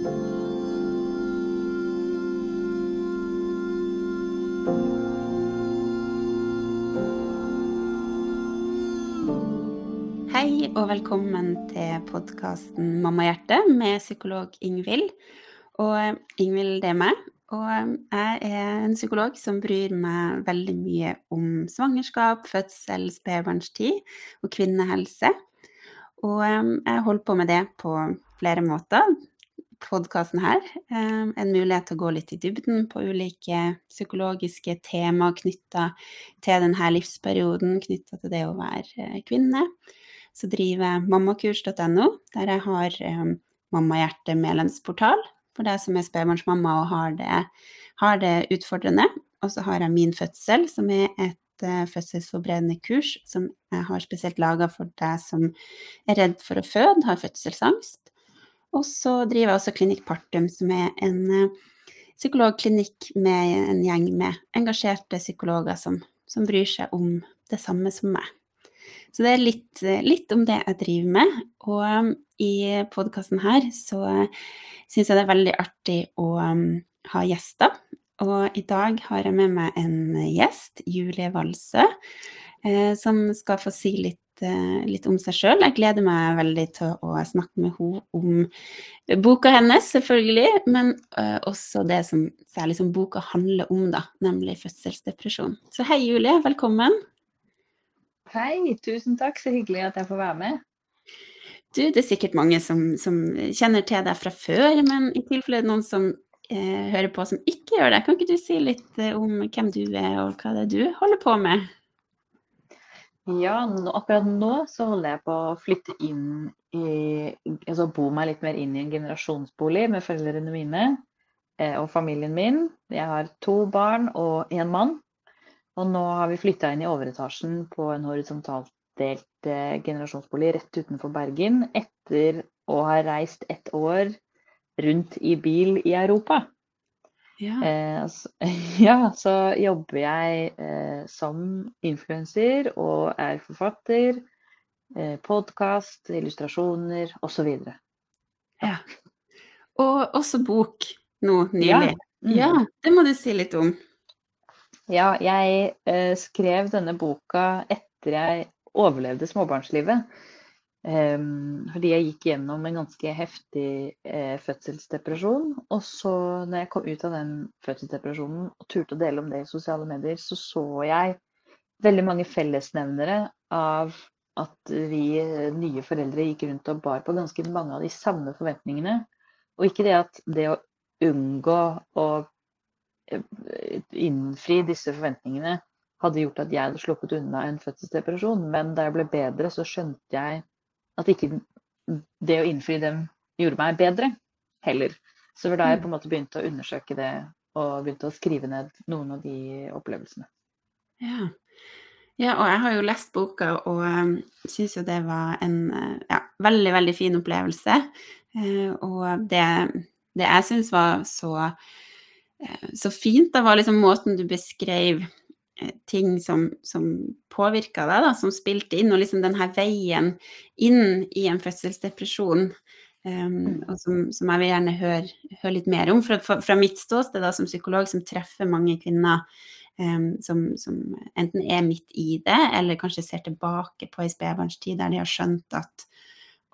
Hei og velkommen til podkasten Mammahjerte med psykolog Ingvild. Og eh, Ingvild, det er meg. Og eh, jeg er en psykolog som bryr meg veldig mye om svangerskap, fødsel, spedbarnstid og kvinnehelse. Og eh, jeg holder på med det på flere måter. Podkasten her en mulighet til å gå litt i dybden på ulike psykologiske temaer knytta til denne livsperioden, knytta til det å være kvinne så driver jeg mammakurs.no, der jeg har um, Mammahjerte medlemsportal for deg som er spedbarnsmamma og har det, har det, utfordrende. Og så har jeg Min fødsel, som er et fødselsforberedende kurs som jeg har spesielt laga for deg som er redd for å føde, har fødselsangst. Og så driver jeg også Klinikk Partum, som er en uh, psykologklinikk med en gjeng med engasjerte psykologer som, som bryr seg om det samme som meg. Så det er litt, litt, om det jeg driver med. Og um, i podkasten her så syns jeg det er veldig artig å ha gjester. Og i dag har jeg med meg en gjest, Julie Valsø, eh, som skal få si litt, eh, litt om seg sjøl. Jeg gleder meg veldig til å snakke med henne om boka hennes, selvfølgelig, men uh, også det som særlig som boka handler om, da, nemlig fødselsdepresjon. Så hei, Julie. Velkommen. Hei, tusen takk. Så hyggelig at jeg får være med. Du, det er sikkert mange som, som kjenner til deg fra før, men i tilfelle noen som eh, hører på som ikke gjør det, kan ikke du si litt eh, om hvem du er og hva det er du holder på med? Ja, nå, akkurat nå så holder jeg på å flytte inn i Altså bo meg litt mer inn i en generasjonsbolig med foreldrene mine eh, og familien min. Jeg har to barn og én mann. Og nå har vi flytta inn i overetasjen på en horisontalt delt eh, generasjonsbolig rett utenfor Bergen, etter å ha reist ett år rundt i bil i Europa. Ja. Eh, så, ja, så jobber jeg eh, som influenser og er forfatter. Eh, Podkast, illustrasjoner osv. Ja. Og også bok nå nylig. Ja. Mm. ja, det må du si litt om. Ja, jeg eh, skrev denne boka etter jeg overlevde småbarnslivet. Um, fordi jeg gikk gjennom en ganske heftig eh, fødselsdepresjon. Og så når jeg kom ut av den fødselsdepresjonen og turte å dele om det i sosiale medier, så så jeg veldig mange fellesnevnere av at vi eh, nye foreldre gikk rundt og bar på ganske mange av de samme forventningene. Og ikke det at det å unngå å innfri disse forventningene hadde gjort at jeg hadde sluppet unna en fødselsdepresjon. Men da jeg ble bedre, så skjønte jeg at ikke det å innfri dem gjorde meg bedre heller. Så det var da jeg mm. på en måte begynte å undersøke det og begynte å skrive ned noen av de opplevelsene. Ja. ja og jeg har jo lest boka og um, syns jo det var en ja, veldig, veldig fin opplevelse. Uh, og det, det jeg syns var så Eh, så fint. Det var liksom måten du beskrev eh, ting som, som påvirka deg, da, som spilte inn, og liksom den her veien inn i en fødselsdepresjon. Um, og som, som, jeg vil gjerne høre, høre litt mer om. For, fra mitt ståsted da, som psykolog, som treffer mange kvinner um, som, som, enten er midt i det, eller kanskje ser tilbake på ei spedbarnstid der de har skjønt at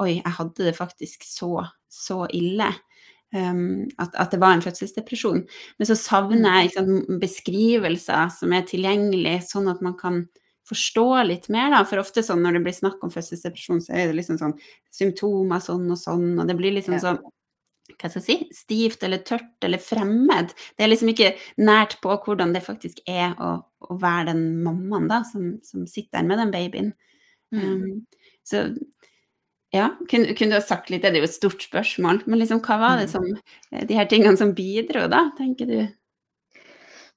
oi, jeg hadde det faktisk så, så ille. Um, at, at, det var en fødselsdepresjon. Men så savner jeg sant, beskrivelser som er tilgjengelige, sånn at man kan forstå litt mer. Da. For ofte sånn når det blir snakk om fødselsdepresjon, så er det liksom sånn symptomer sånn og sånn, og det blir liksom sånn hva skal jeg si, stivt eller tørt eller fremmed. Det er liksom ikke nært på hvordan det faktisk er å, å være den mammaen da, som, som, sitter der med den babyen. Um, så ja, kunne, kunne, du ha sagt litt, det er jo et stort spørsmål, men liksom, hva var det mm. som, eh, de her tingene som bidro, da, tenker du?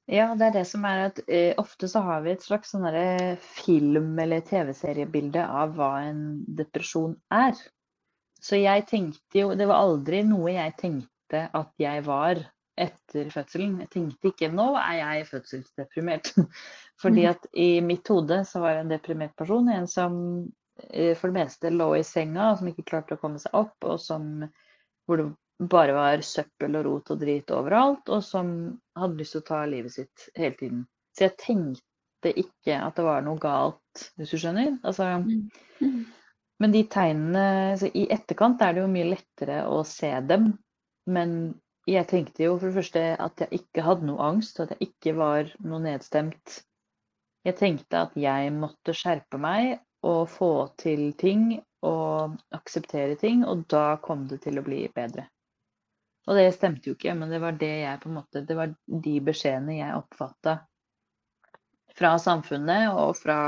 Ja, det er det som er at uh, ofte så har vi et slags sånn film- eller TV-seriebilde av hva en depresjon er. Så jeg tenkte jo Det var aldri noe jeg tenkte at jeg var etter fødselen. Jeg tenkte ikke 'nå er jeg fødselsdeprimert'. Fordi mm. at i mitt hode så var jeg en deprimert person. En som for det meste lå i senga, som ikke klarte å komme seg opp, og som, hvor det bare var søppel og rot og drit overalt, og som hadde lyst til å ta livet sitt hele tiden. Så jeg tenkte ikke at det var noe galt, hvis du skjønner? Altså, Mm. men de tegnene altså, I etterkant er det jo mye lettere å se dem. Men jeg tenkte jo for det første at jeg ikke hadde noe angst, at jeg ikke var noe nedstemt. Jeg tenkte at jeg måtte skjerpe meg og få til ting og akseptere ting, og da kom det til å bli bedre. Og det stemte jo ikke, men det var det jeg på en måte Det var de beskjedene jeg oppfatta fra samfunnet og fra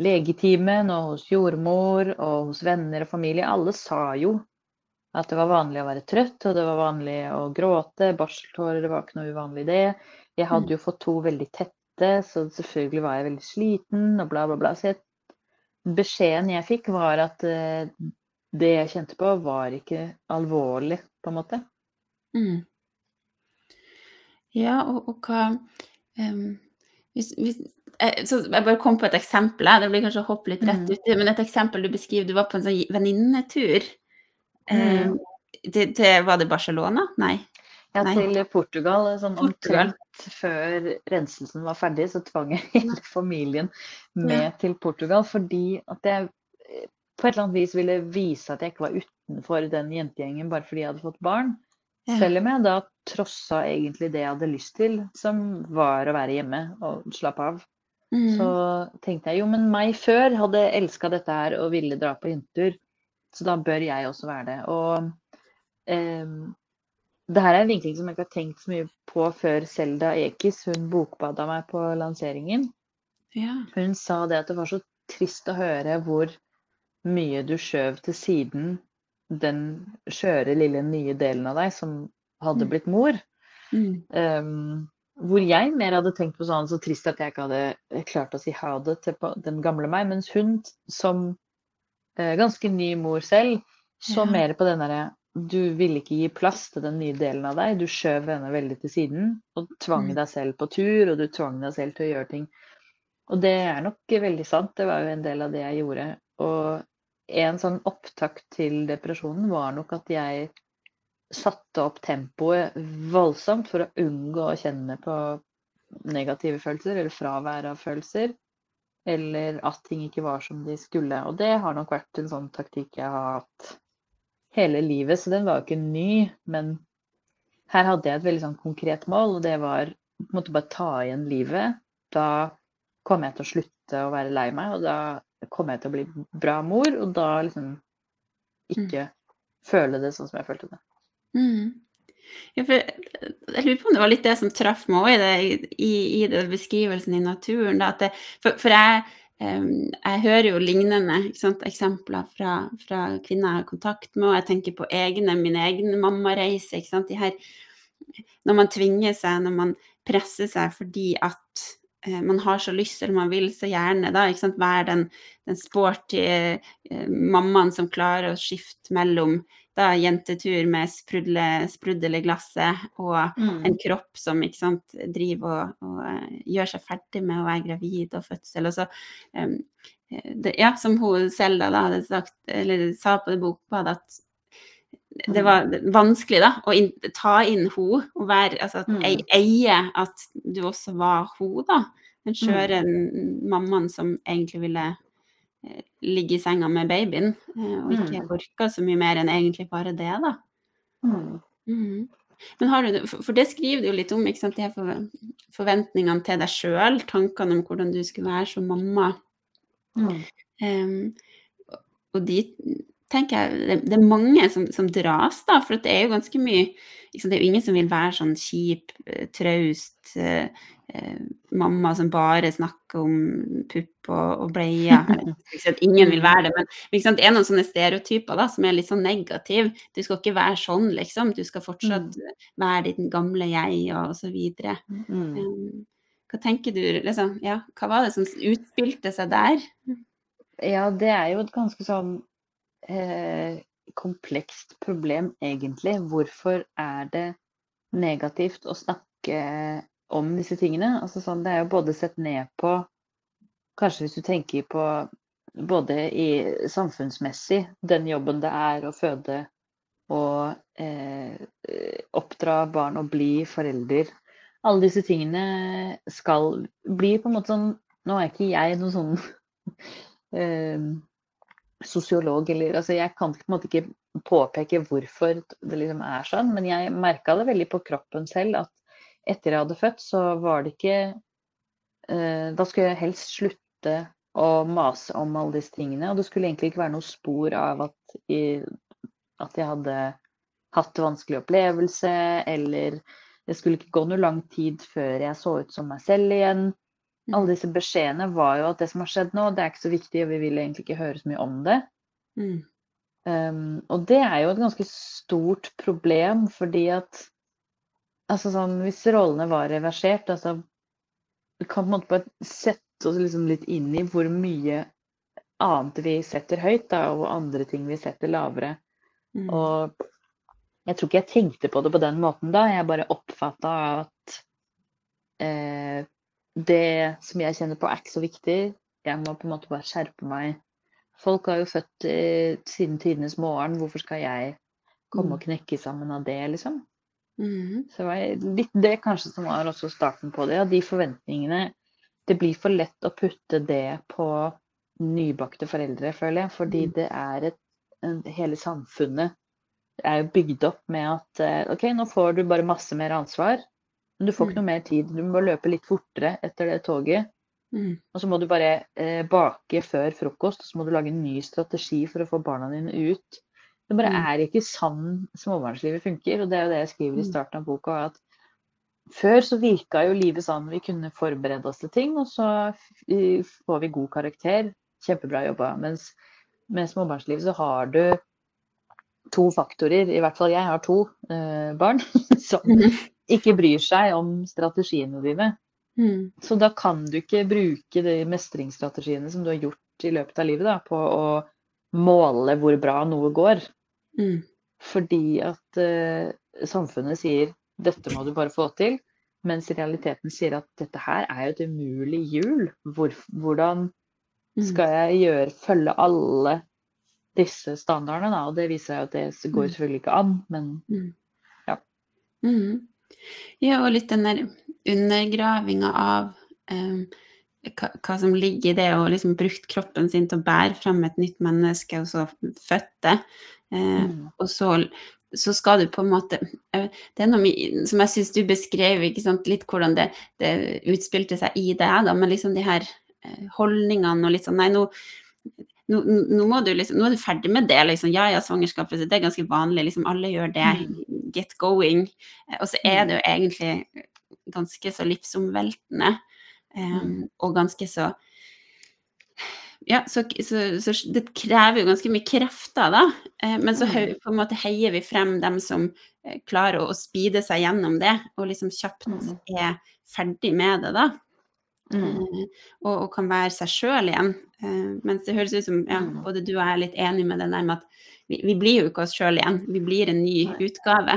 legetimen og hos jordmor og hos venner og familie. Alle sa jo at det var vanlig å være trøtt, og det var vanlig å gråte. Barseltårer, det var ikke noe uvanlig i det. Jeg hadde jo fått to veldig tette, så selvfølgelig var jeg veldig sliten og bla, bla, bla. Så jeg, beskjeden jeg fikk, var at eh, det jeg kjente på, var ikke alvorlig, på en måte. Mm. Ja, og, og hva um, hvis, hvis, eh, så Jeg bare kom på et eksempel. eh, Det blir kanskje å hoppe litt rett Mm. ut. men et eksempel du beskriver. Du var på en sånn venninnetur. Mm. Eh, til, til Var det Barcelona? Nei. Ja, til Portugal. Sånn omtrent før renselsen var ferdig, så tvang jeg hele familien med til Portugal. Fordi at jeg eh, på et eller annet vis ville vise at jeg ikke var utenfor den jentegjengen bare fordi jeg hadde fått barn. Selv om jeg da trossa egentlig det jeg hadde lyst til, som var å være hjemme og slappe av. Mm. Så tenkte jeg jo, men meg før hadde elska dette her og ville dra på jentetur, så da bør jeg også være det. Og em, det her er en vinkling som jeg ikke har tenkt så mye på før Selda Ekiz, hun bokbada meg på lanseringen. ja. Hun sa det at det var så trist å høre hvor mye du skjøv til siden den skjøre, lille nye delen av deg som hadde Mm. blitt mor. Mm. Um, hvor jeg mer hadde tenkt på sånn så trist at jeg ikke hadde klart å si ha det til den gamle meg, mens hun som uh, ganske ny mor selv, så Ja. mer på den derre Du ville ikke gi plass til den nye delen av deg, du skjøv henne veldig til siden og tvang Mm. deg selv på tur, og du tvang deg selv til å gjøre ting. Og det er nok veldig sant, det var jo en del av det jeg gjorde. Og en sånn opptakt til depresjonen var nok at jeg satte opp tempoet voldsomt for å unngå å kjenne på negative følelser eller fravær av følelser. Eller at ting ikke var som de skulle. Og det har nok vært en sånn taktikk jeg har hatt hele livet, så den var jo ikke ny. Men her hadde jeg et veldig sånn konkret mål, og det var på en måte bare ta igjen livet. Da kom jeg til å slutte å være lei meg, og da kom jeg til å bli bra mor, og da liksom ikke føle det sånn som jeg følte det. Mm. Ja, jeg lurer på om det var litt det som traff meg òg i, i, i den beskrivelsen i naturen. Da, det, for, for jeg, jeg hører jo lignende sant, eksempler fra, fra kvinner jeg har kontakt med, og jeg tenker på egne, min egen mammareise. Ikke sant? Her, når man tvinger seg, når man presser seg fordi at eh, man har så lyst, eller man vil så gjerne, da, ikke sant? være den, den sporty eh, mammaen som klarer å skifte mellom da jentetur med sprudle, glasset og Mm. en kropp som ikke sant, driver og, og eh, gjør seg ferdig med å være gravid og fødsel. Og så, eh, det, ja, som hun Selda da hadde sagt, eller sa på det bokbadet, at det Mm. var vanskelig da, å in ta inn hun, og være, altså at Mm. eie at du også var hun da. Den Mm. skjøre mm. mammaen som egentlig ville ligge i senga med babyen, eh, og ikke Mm. orka så mye mer enn egentlig bare det da. Mm. Mm. Men har du, for det skriver du jo litt om, ikke sant, de her forventningene til deg sjøl, tankene om hvordan du skulle være som mamma. Mm. Um, og de tenker jeg det, det er mange som, som dras, da, for det er jo ganske mye liksom, Det er jo ingen som vil være sånn kjip, eh, traust eh, eh, mamma som bare snakker om pupp og, og bleier. Ingen vil være det, men liksom, det er noen sånne stereotyper da, som er litt sånn negative. Du skal ikke være sånn, liksom. Du skal fortsatt være ditt gamle jeg, og så videre. Mm. Um, hva tenker du, liksom, ja, hva var det som utspilte seg der? Ja, det er jo et ganske sånn eh, komplekst problem, egentlig. Hvorfor er det negativt å snakke om disse tingene? Altså sånn, det er jo både sett ned på Kanskje hvis du tenker på både i samfunnsmessig, den jobben det er å føde og eh, oppdra barn og bli forelder. Alle disse tingene skal bli på en måte sånn Nå er ikke jeg noen sånn eh, sosiolog eller altså Jeg kan på en måte ikke påpeke hvorfor det liksom er sånn, men jeg merka det veldig på kroppen selv at etter jeg hadde født, så var det ikke eh, Da skulle jeg helst slutte å mase om alle disse tingene. Og det skulle egentlig ikke være noe spor av at, i, at jeg hadde hatt vanskelig opplevelse, eller det skulle ikke gå noe lang tid før jeg så ut som meg selv igjen. Alle Mm. disse beskjedene var jo at det som har skjedd nå, det er ikke så viktig, og vi vil egentlig ikke høre så mye om det. Mm. Um, og det er jo et ganske stort problem, fordi at altså sånn, Hvis rollene var reversert altså, Vi kan på en måte bare sette oss liksom litt inn i hvor mye annet vi setter høyt, da, og andre ting vi setter lavere. Mm. Og jeg tror ikke jeg tenkte på det på den måten da. Jeg bare oppfatta at eh, det som jeg kjenner på, er ikke så viktig. Jeg må på en måte bare skjerpe meg. Folk har jo født eh, siden tidenes morgen. Hvorfor skal jeg komme og knekke sammen av det, liksom? Mm. Så det var litt det kanskje som var også starten på det. Og de forventningene Det blir for lett å putte det på nybakte foreldre, føler jeg. Fordi Mm. det er et Hele samfunnet er jo bygd opp med at eh, OK, nå får du bare masse mer ansvar. Men du får ikke Mm. noe mer tid. Du må løpe litt fortere etter det toget. Mm. Og så må du bare eh, bake før frokost, og så må du lage en ny strategi for å få barna dine ut. Det bare Mm. er ikke sann småbarnslivet funker. Og det er jo det jeg skriver i Mm. starten av boka. at Før så virka jo livet sånn vi kunne forberede oss til ting, og så får vi god karakter. Kjempebra jobba. Mens med småbarnslivet så har du to faktorer, i hvert fall jeg har to eh, barn, som. Ikke bryr seg om strategiene dine. Mm. Så da kan du ikke bruke de mestringsstrategiene som du har gjort i løpet av livet, da, på å måle hvor bra noe går. Mm. Fordi at uh, samfunnet sier dette må du bare få til, mens realiteten sier at dette her er jo et umulig hjul. Hvor, hvordan Mm. skal jeg gjøre, følge alle disse standardene, da? Og det viser seg at det går Mm. selvfølgelig ikke an, men Mm. Ja. Mhm. Ja, og litt den der undergravinga av um, hva, hva som ligger i det å liksom brukt kroppen sin til å bære frem et nytt menneske, og så født det. Uh, Mm. og så, så skal du på en måte eh, Det er noe som jeg syns du beskrev, litt hvordan det, det utspilte seg i deg, da, men liksom de her eh, holdningene og litt sånn Nei, nå nå, nå, må du liksom, nå er du ferdig med det. Liksom. Ja, ja, svangerskap det er ganske vanlig. Liksom, alle gjør det. Mm. Get going. Eh, Og så er Mm. det jo egentlig ganske så livsomveltende. Um, og ganske så Ja, så, så, så det krever jo ganske mye krefter, da. Eh, men så på en måte heier vi frem dem som eh, klarer å, å speede seg gjennom det, og liksom kjapt er ferdig med det, da. Mm. Eh, og, og kan være seg sjøl igjen. Eh, mens det høres ut som ja, Mm. både du og jeg er litt enig med det der med at vi, vi blir jo ikke oss sjøl igjen. Vi blir en ny utgave.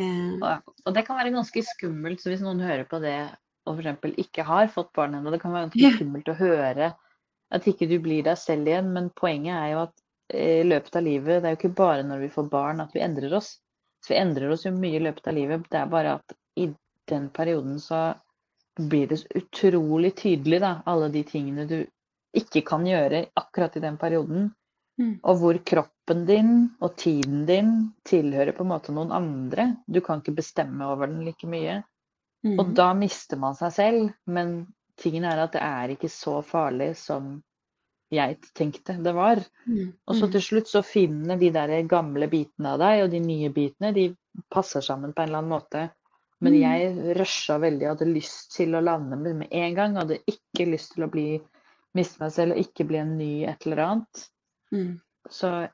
Eh, Ja, Og det kan være ganske skummelt, så hvis noen hører på det og f.eks. ikke har fått barn ennå, det kan være ganske skummelt å høre at ikke du blir deg selv igjen. Men poenget er jo at eh, i løpet av livet, det er jo ikke bare når vi får barn at vi endrer oss. Så vi endrer oss jo mye i løpet av livet. Det er bare at i den perioden så blir det utrolig tydelig, da, alle de tingene du ikke kan gjøre akkurat i den perioden. Mm. Og hvor kroppen din og tiden din tilhører på en måte noen andre. Du kan ikke bestemme over den like mye. mm, Og da mister man seg selv. Men tingen er at det er ikke så farlig som jeg tenkte det var. mm, Og så mm, til slutt så finner de der gamle bitene av deg og de nye bitene, de passer sammen på en eller annen måte. Men Mm. jeg rusha veldig, og hadde lyst til å lande med en gang. Hadde ikke lyst til å bli miste meg selv og ikke bli en ny et eller annet. mm, Så,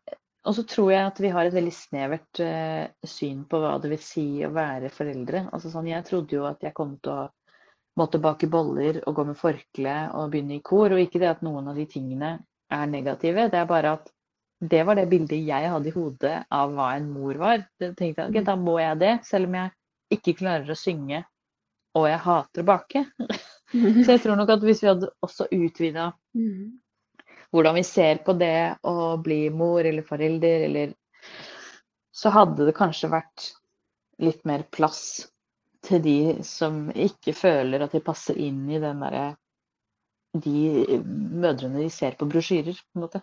og så tror jeg at vi har et veldig snevert uh, syn på hva det vil si å være foreldre. Altså sånn, jeg trodde jo at jeg kom til å måtte bake boller og gå med forkle og begynne i kor. Og ikke det at noen av de tingene er negative, det er bare at det var det bildet jeg hadde i hodet av hva en mor var. Da tenkte jeg okay, da må jeg det, selv om jeg ikke klarer å synge og jeg hater å bake. Så jeg tror nok at hvis vi hadde også utvida mm, hvordan vi ser på det å bli mor eller forelder, eller så hadde det kanskje vært litt mer plass til de som ikke føler at de passer inn i den derre De mødrene de ser på brosjyrer, på en måte.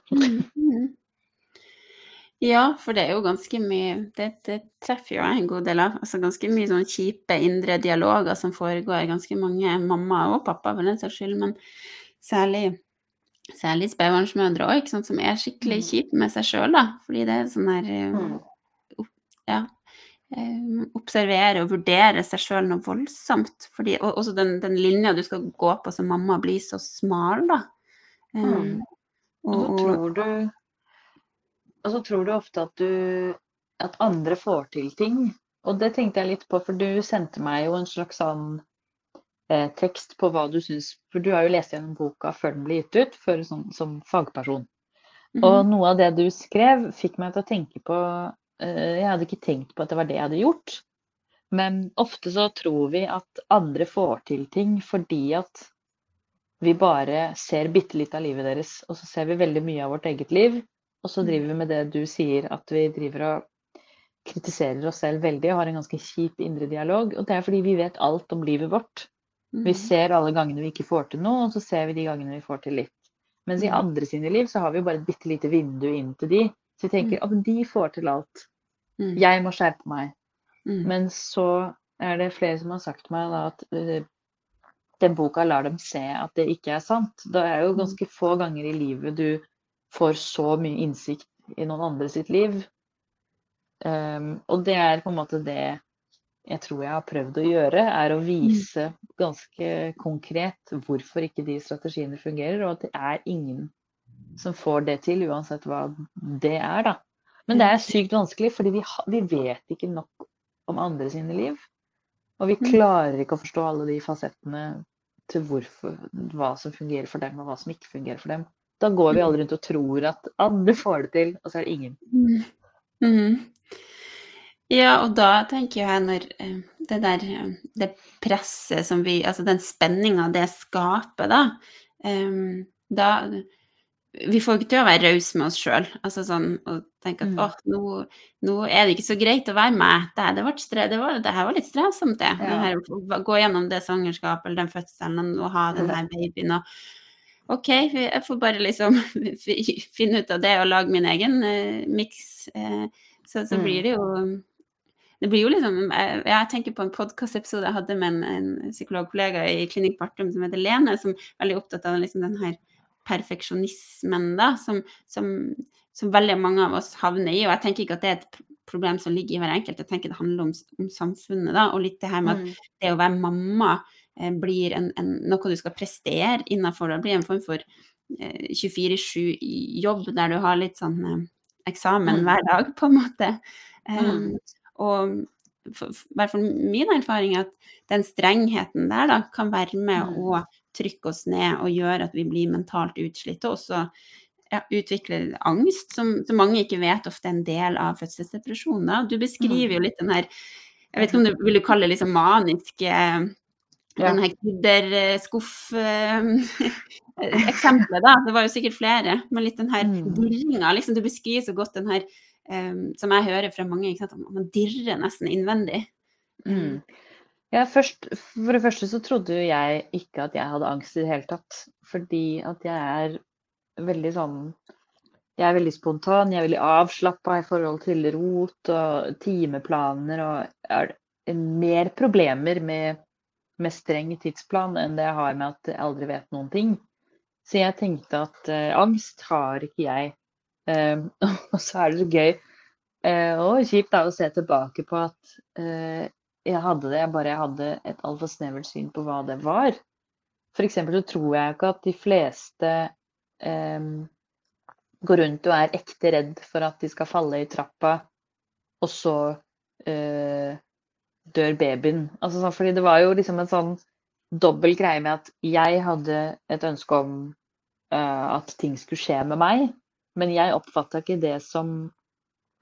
Ja, for det er jo ganske mye Det, det treffer jo jeg en god del av. Altså ganske mye sånn kjipe indre dialoger som foregår ganske mange mammaer og pappaer for den saks skyld, men særlig Særlig spedbarnsmødre òg, som er skikkelig Mm. kjipe med seg sjøl, da. Fordi det er sånn her eh, Mm. opp- Ja. eh, Observere og vurdere seg sjøl noe voldsomt. Fordi og også den, den linja du skal gå på som mamma, blir så smal, da. Eh, Mm. Og så og, og tror du Og så tror du ofte at du At andre får til ting. Og det tenkte jeg litt på, for du sendte meg jo en slags sånn eh, tekst på hva du syns For du har jo lest gjennom boka før den ble gitt ut, for, som, som fagperson. Og Mhm. noe av det du skrev, fikk meg til å tenke på eh, Jeg hadde ikke tenkt på at det var det jeg hadde gjort. Men ofte så tror vi at andre får til ting fordi at vi bare ser bitte litt av livet deres, og så ser vi veldig mye av vårt eget liv. Og så Mm. driver vi med det du sier, at vi driver og kritiserer oss selv veldig og har en ganske kjip indre dialog. Og det er fordi vi vet alt om livet vårt. Vi Mhm. ser alle gangene vi ikke får til noe, og så ser vi de gangene vi får til litt. Mens i Mm. andre sine liv så har vi jo bare et bitte lite vindu inn til de. Så vi tenker at de får til alt. Mm. Jeg må skjerpe meg. Mm. Men så er det flere som har sagt til meg da, at eh, den boka lar dem se at det ikke er sant. Det er jo Mm. ganske få ganger i livet du får så mye innsikt i noen andre sitt liv. Um, og det er på en måte det jeg tror jeg har prøvd å gjøre, er å vise ganske konkret hvorfor ikke de strategiene fungerer, og at det er ingen som får det til, uansett hva det er, da. Men det er sykt vanskelig, fordi vi, vi vet ikke nok om andre sine liv. Og vi Mm. klarer ikke å forstå alle de fasettene til hvorfor, hva som fungerer for dem, og hva som ikke fungerer for dem. Da går vi alle rundt og tror at alle får det til, og så er det ingen. Mm. Mm. Ja, og da tenker jeg når eh, det der eh, Det presset som vi Altså den spenninga det skaper, da Um, Da Vi får ikke til å være rause med oss sjøl. Altså sånn og tenke at Mm. åh, nå, nå er det ikke så greit å være med. Det, det, stre det, var, det her var litt strevsomt, det. det her, å gå gjennom det svangerskapet eller den fødselen og ha den her babyen og OK, jeg får bare liksom finne ut av det og lage min egen uh, miks. Uh, så, så Mm. blir det jo det blir jo liksom, jeg, jeg tenker på en podkastepisode jeg hadde med en, en psykologkollega i Klinikk Bartum som heter Lene, som er veldig opptatt av liksom den her perfeksjonismen da, som, som, som, veldig mange av oss havner i. Og jeg tenker ikke at det er et problem som ligger i hver enkelt, jeg tenker det handler om, om samfunnet. da, Og litt det her med at Mm. det å være mamma eh, blir en, en, noe du skal prestere innenfor. Det blir en form for eh, 24-7-jobb der du har litt sånn eh, eksamen Mm. hver dag, på en måte. Mm. Um, og i hvert fall min erfaring er at den strengheten der da, kan være med Mm. å trykke oss ned og gjøre at vi blir mentalt utslitte. og også ja, utvikler angst, som, som mange ikke vet ofte er en del av fødselsdepresjoner. Du beskriver jo litt den her Jeg vet ikke om du vil kalle det liksom manisk eh, Ja. Den her krydderskuff-eksempelet, da. Det var jo sikkert flere, men litt den her Mm. dirringa. Liksom, du beskriver så godt den her um, som jeg hører fra mange, at man dirrer nesten innvendig. Mm. Ja, først, for det første så trodde jo jeg ikke at jeg hadde angst i det hele tatt. Fordi at jeg er veldig sånn Jeg er veldig spontan, jeg er veldig avslappa i forhold til rot og timeplaner og jeg har mer problemer med, med streng tidsplan enn det jeg har med at jeg aldri vet noen ting. Så jeg tenkte at eh, angst har ikke jeg. Eh, og så er det så gøy eh, og kjipt da, å se tilbake på at eh, jeg hadde det, jeg bare hadde et altfor snevert syn på hva det var. Eksempel så tror jeg ikke at de fleste eh, går rundt og er ekte redd for at de skal falle i trappa, og så eh, dør babyen. Altså, fordi det var jo liksom en sånn dobbel greie med at jeg hadde et ønske om uh, at ting skulle skje med meg, men jeg oppfatta ikke det som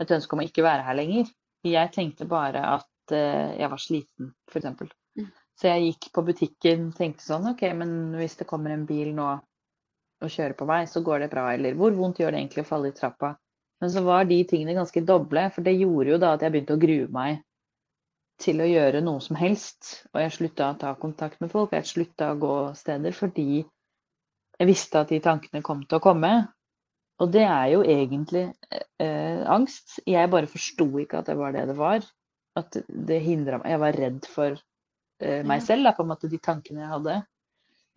et ønske om å ikke være her lenger. Jeg tenkte bare at uh, jeg var sliten, f.eks. Mm. Så jeg gikk på butikken og tenkte sånn OK, men hvis det kommer en bil nå og kjører på meg, så går det bra. Eller hvor vondt gjør det egentlig å falle i trappa? Men så var de tingene ganske doble, for det gjorde jo da at jeg begynte å grue meg til å gjøre noe som helst. Og jeg slutta å ta kontakt med folk, jeg slutta å gå steder fordi jeg visste at de tankene kom til å komme. Og det er jo egentlig eh, angst. Jeg bare forsto ikke at det var det det var. At det hindra meg Jeg var redd for eh, meg Ja. selv, da, på en måte de tankene jeg hadde.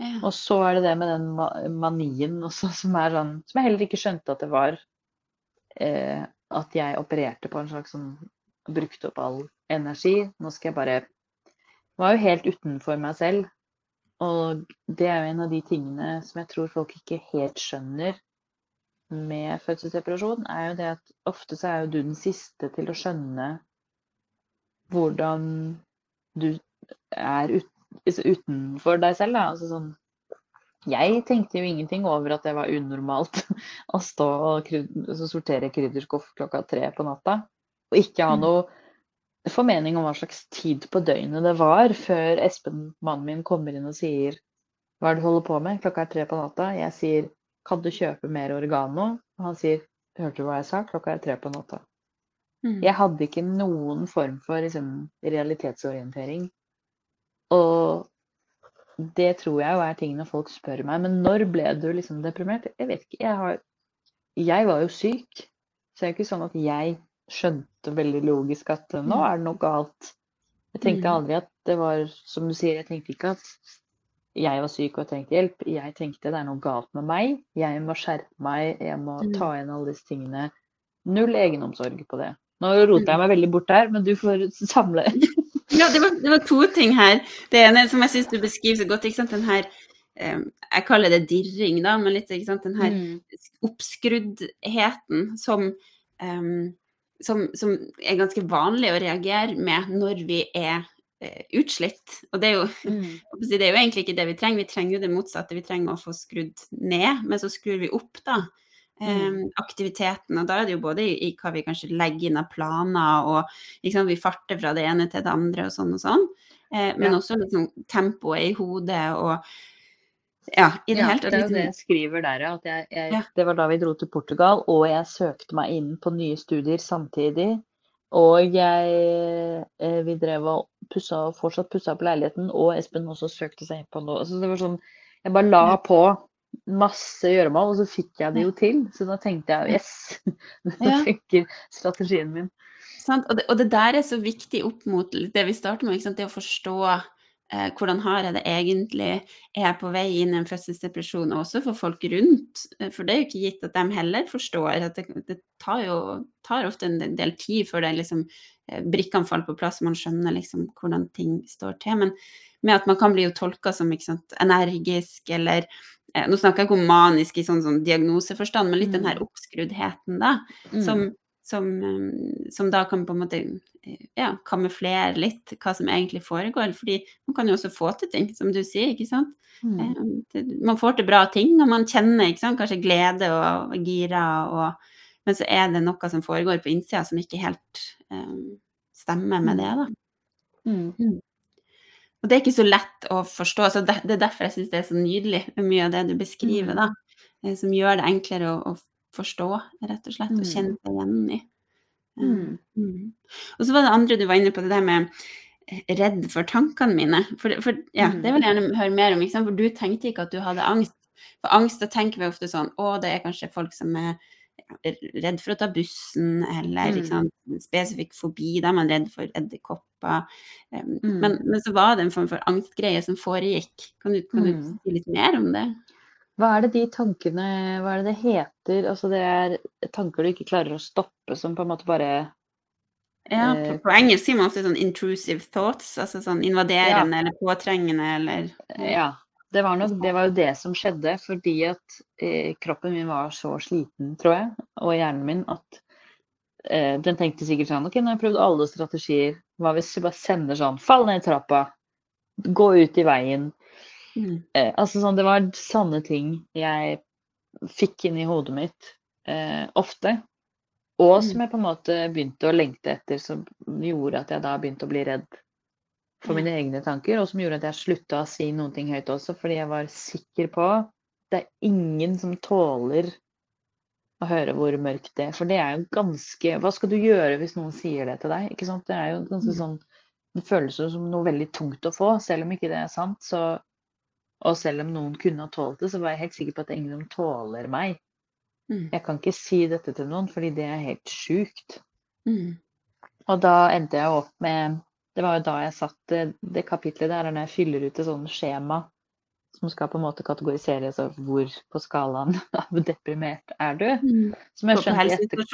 Ja. Og så er det det med den manien også, som er sånn Som jeg heller ikke skjønte at det var. Eh, at jeg opererte på en slags sånn Brukte opp all energi. Nå skal jeg bare Var jo helt utenfor meg selv. Og det er jo en av de tingene som jeg tror folk ikke helt skjønner med fødselsdepresjon, er jo det at ofte så er jo du den siste til å skjønne hvordan du er altså utenfor deg selv. Da. Altså sånn, jeg tenkte jo ingenting over at det var unormalt å stå og kryd, altså sortere krydderskuff klokka tre på natta. Og ikke ha Mm. noe formening om hva slags tid på døgnet det var, før Espen, mannen min, kommer inn og sier hva er det du holder på med? Klokka er tre på natta. Jeg sier kan du kjøpe mer oregano? Og han sier hørte du hva jeg sa? Klokka er tre på natta. Mm. Jeg hadde ikke noen form for liksom, realitetsorientering. Og det tror jeg jo er tingene folk spør meg. Men når ble du liksom deprimert? Jeg vet ikke. Jeg, har, jeg var jo syk. Så det er jo ikke sånn at jeg skjønte veldig logisk at nå er det noe galt. Jeg tenkte Mm. aldri at det var som du sier, jeg tenkte ikke at jeg var syk og trengte hjelp. Jeg tenkte det er noe galt med meg. Jeg må skjerpe meg, jeg må Mm. ta igjen alle disse tingene. Null egenomsorg på det. Nå roter jeg meg veldig bort der, men du får samle. Ja, det var, det var to ting her. Det ene som jeg syns du beskriver så godt, ikke sant, den her eh, Jeg kaller det dirring, da, men litt ikke sant, den her Mm. oppskruddheten som, em, som, som er ganske vanlig å reagere med når vi er eh, utslitt. Og det er, jo, Mm. det er jo egentlig ikke det vi trenger, vi trenger jo det motsatte. Vi trenger å få skrudd ned, men så skrur vi opp, da. eh, aktiviteten, og da er det jo både i, i hva vi kanskje legger inn av planer, og liksom, vi farter fra det ene til det andre og sånn og sånn. Eh, men Ja. også liksom tempoet i hodet og ja, i det Ja, hele tatt det er jo det jeg skriver der. At jeg, jeg, Ja. Det var da vi dro til Portugal, og jeg søkte meg inn på nye studier samtidig. Og jeg eh, Vi drev og pussa, fortsatt pussa opp leiligheten, og Espen også søkte seg inn på noe. Så det var sånn Jeg bare la Ja. på masse gjøremål, og så fikk jeg det jo til. Så da tenkte jeg yes, nå Ja. funker strategien min. Sant? Og, det, og det der er så viktig opp mot det vi starter med, ikke sant? det å forstå eh, hvordan har jeg det egentlig, er jeg på vei inn i en fødselsdepresjon, også for folk rundt. Eh, For det er jo ikke gitt at de heller forstår. at Det, det tar jo tar ofte en del tid før det liksom, eh, brikkene faller på plass, og man skjønner liksom hvordan ting står til. Men med at man kan bli jo tolka som sant, energisk eller eh, Nå snakker jeg ikke om manisk i sånn, sånn diagnoseforstand, men litt den her Mm. oppskruddheten, da som, som, um, som da kan på en måte eh, ja, kamuflere litt hva som egentlig foregår. Fordi man kan jo også få til ting, som du sier, ikke sant. Mm. Eh, man får til bra ting, og man kjenner kanskje glede og, og gira, og, men så er det noe som foregår på innsida som ikke helt um, stemmer med det, da. Mm. Og det er ikke så lett å forstå. så det, det er derfor jeg syns det er så nydelig, mye av det du beskriver, Mm. da. eh, Som gjør det enklere å, å forstå, rett og slett, og Mm. kjenne seg igjen i. Mm. mm. Og så var det andre du var inne på, det der med eh, redd for tankene mine. For, for ja, Mm. det vil jeg gjerne høre mer om, for du tenkte ikke at du hadde angst. For angst, da tenker vi ofte sånn, å, det er kanskje folk som er redd for å ta bussen, eller sant, spesifikk fobi, da er man redd for edderkopper. Men, men så var det en form for angstgreie som foregikk. Kan du, kan du si litt mer om det? Hva er det de tankene Hva er det det heter? Altså det er tanker du ikke klarer å stoppe, som på en måte bare Ja, Eh, på, på engelsk sier man ofte sånn intrusive thoughts, altså sånn invaderende eller påtrengende eller Ja. Det var nok det var jo det som skjedde, fordi at eh, kroppen min var så sliten, tror jeg, og hjernen min, at eh, den tenkte sikkert sånn OK, nå har jeg prøvd alle strategier. Hva hvis vi bare sender sånn Fall ned i trappa. Gå ut i veien. Mm. Eh, altså sånn, det var sanne ting jeg fikk inn i hodet mitt eh, ofte. Og som Mm. jeg på en måte begynte å lengte etter, som gjorde at jeg da begynte å bli redd for mine egne tanker, og som gjorde at jeg slutta å si noen ting høyt også, fordi jeg var sikker på det er ingen som tåler å høre hvor mørkt det er. For det er jo ganske Hva skal du gjøre hvis noen sier det til deg? Ikke sant? Det er jo ganske Mm. sånn Det føles jo som noe veldig tungt å få, selv om ikke det er sant. Så, og selv om noen kunne ha tålt det, så var jeg helt sikker på at det er ingen som tåler meg. Mm. Jeg kan ikke si dette til noen, fordi det er helt sjukt. Mm. Og da endte jeg opp med Det var jo da jeg satt det, det kapitlet der er når jeg fyller ut et sånt skjema som skal på en måte kategorisere så hvor på skalaen av deprimert er du. Mm. Som jeg skjønte etter,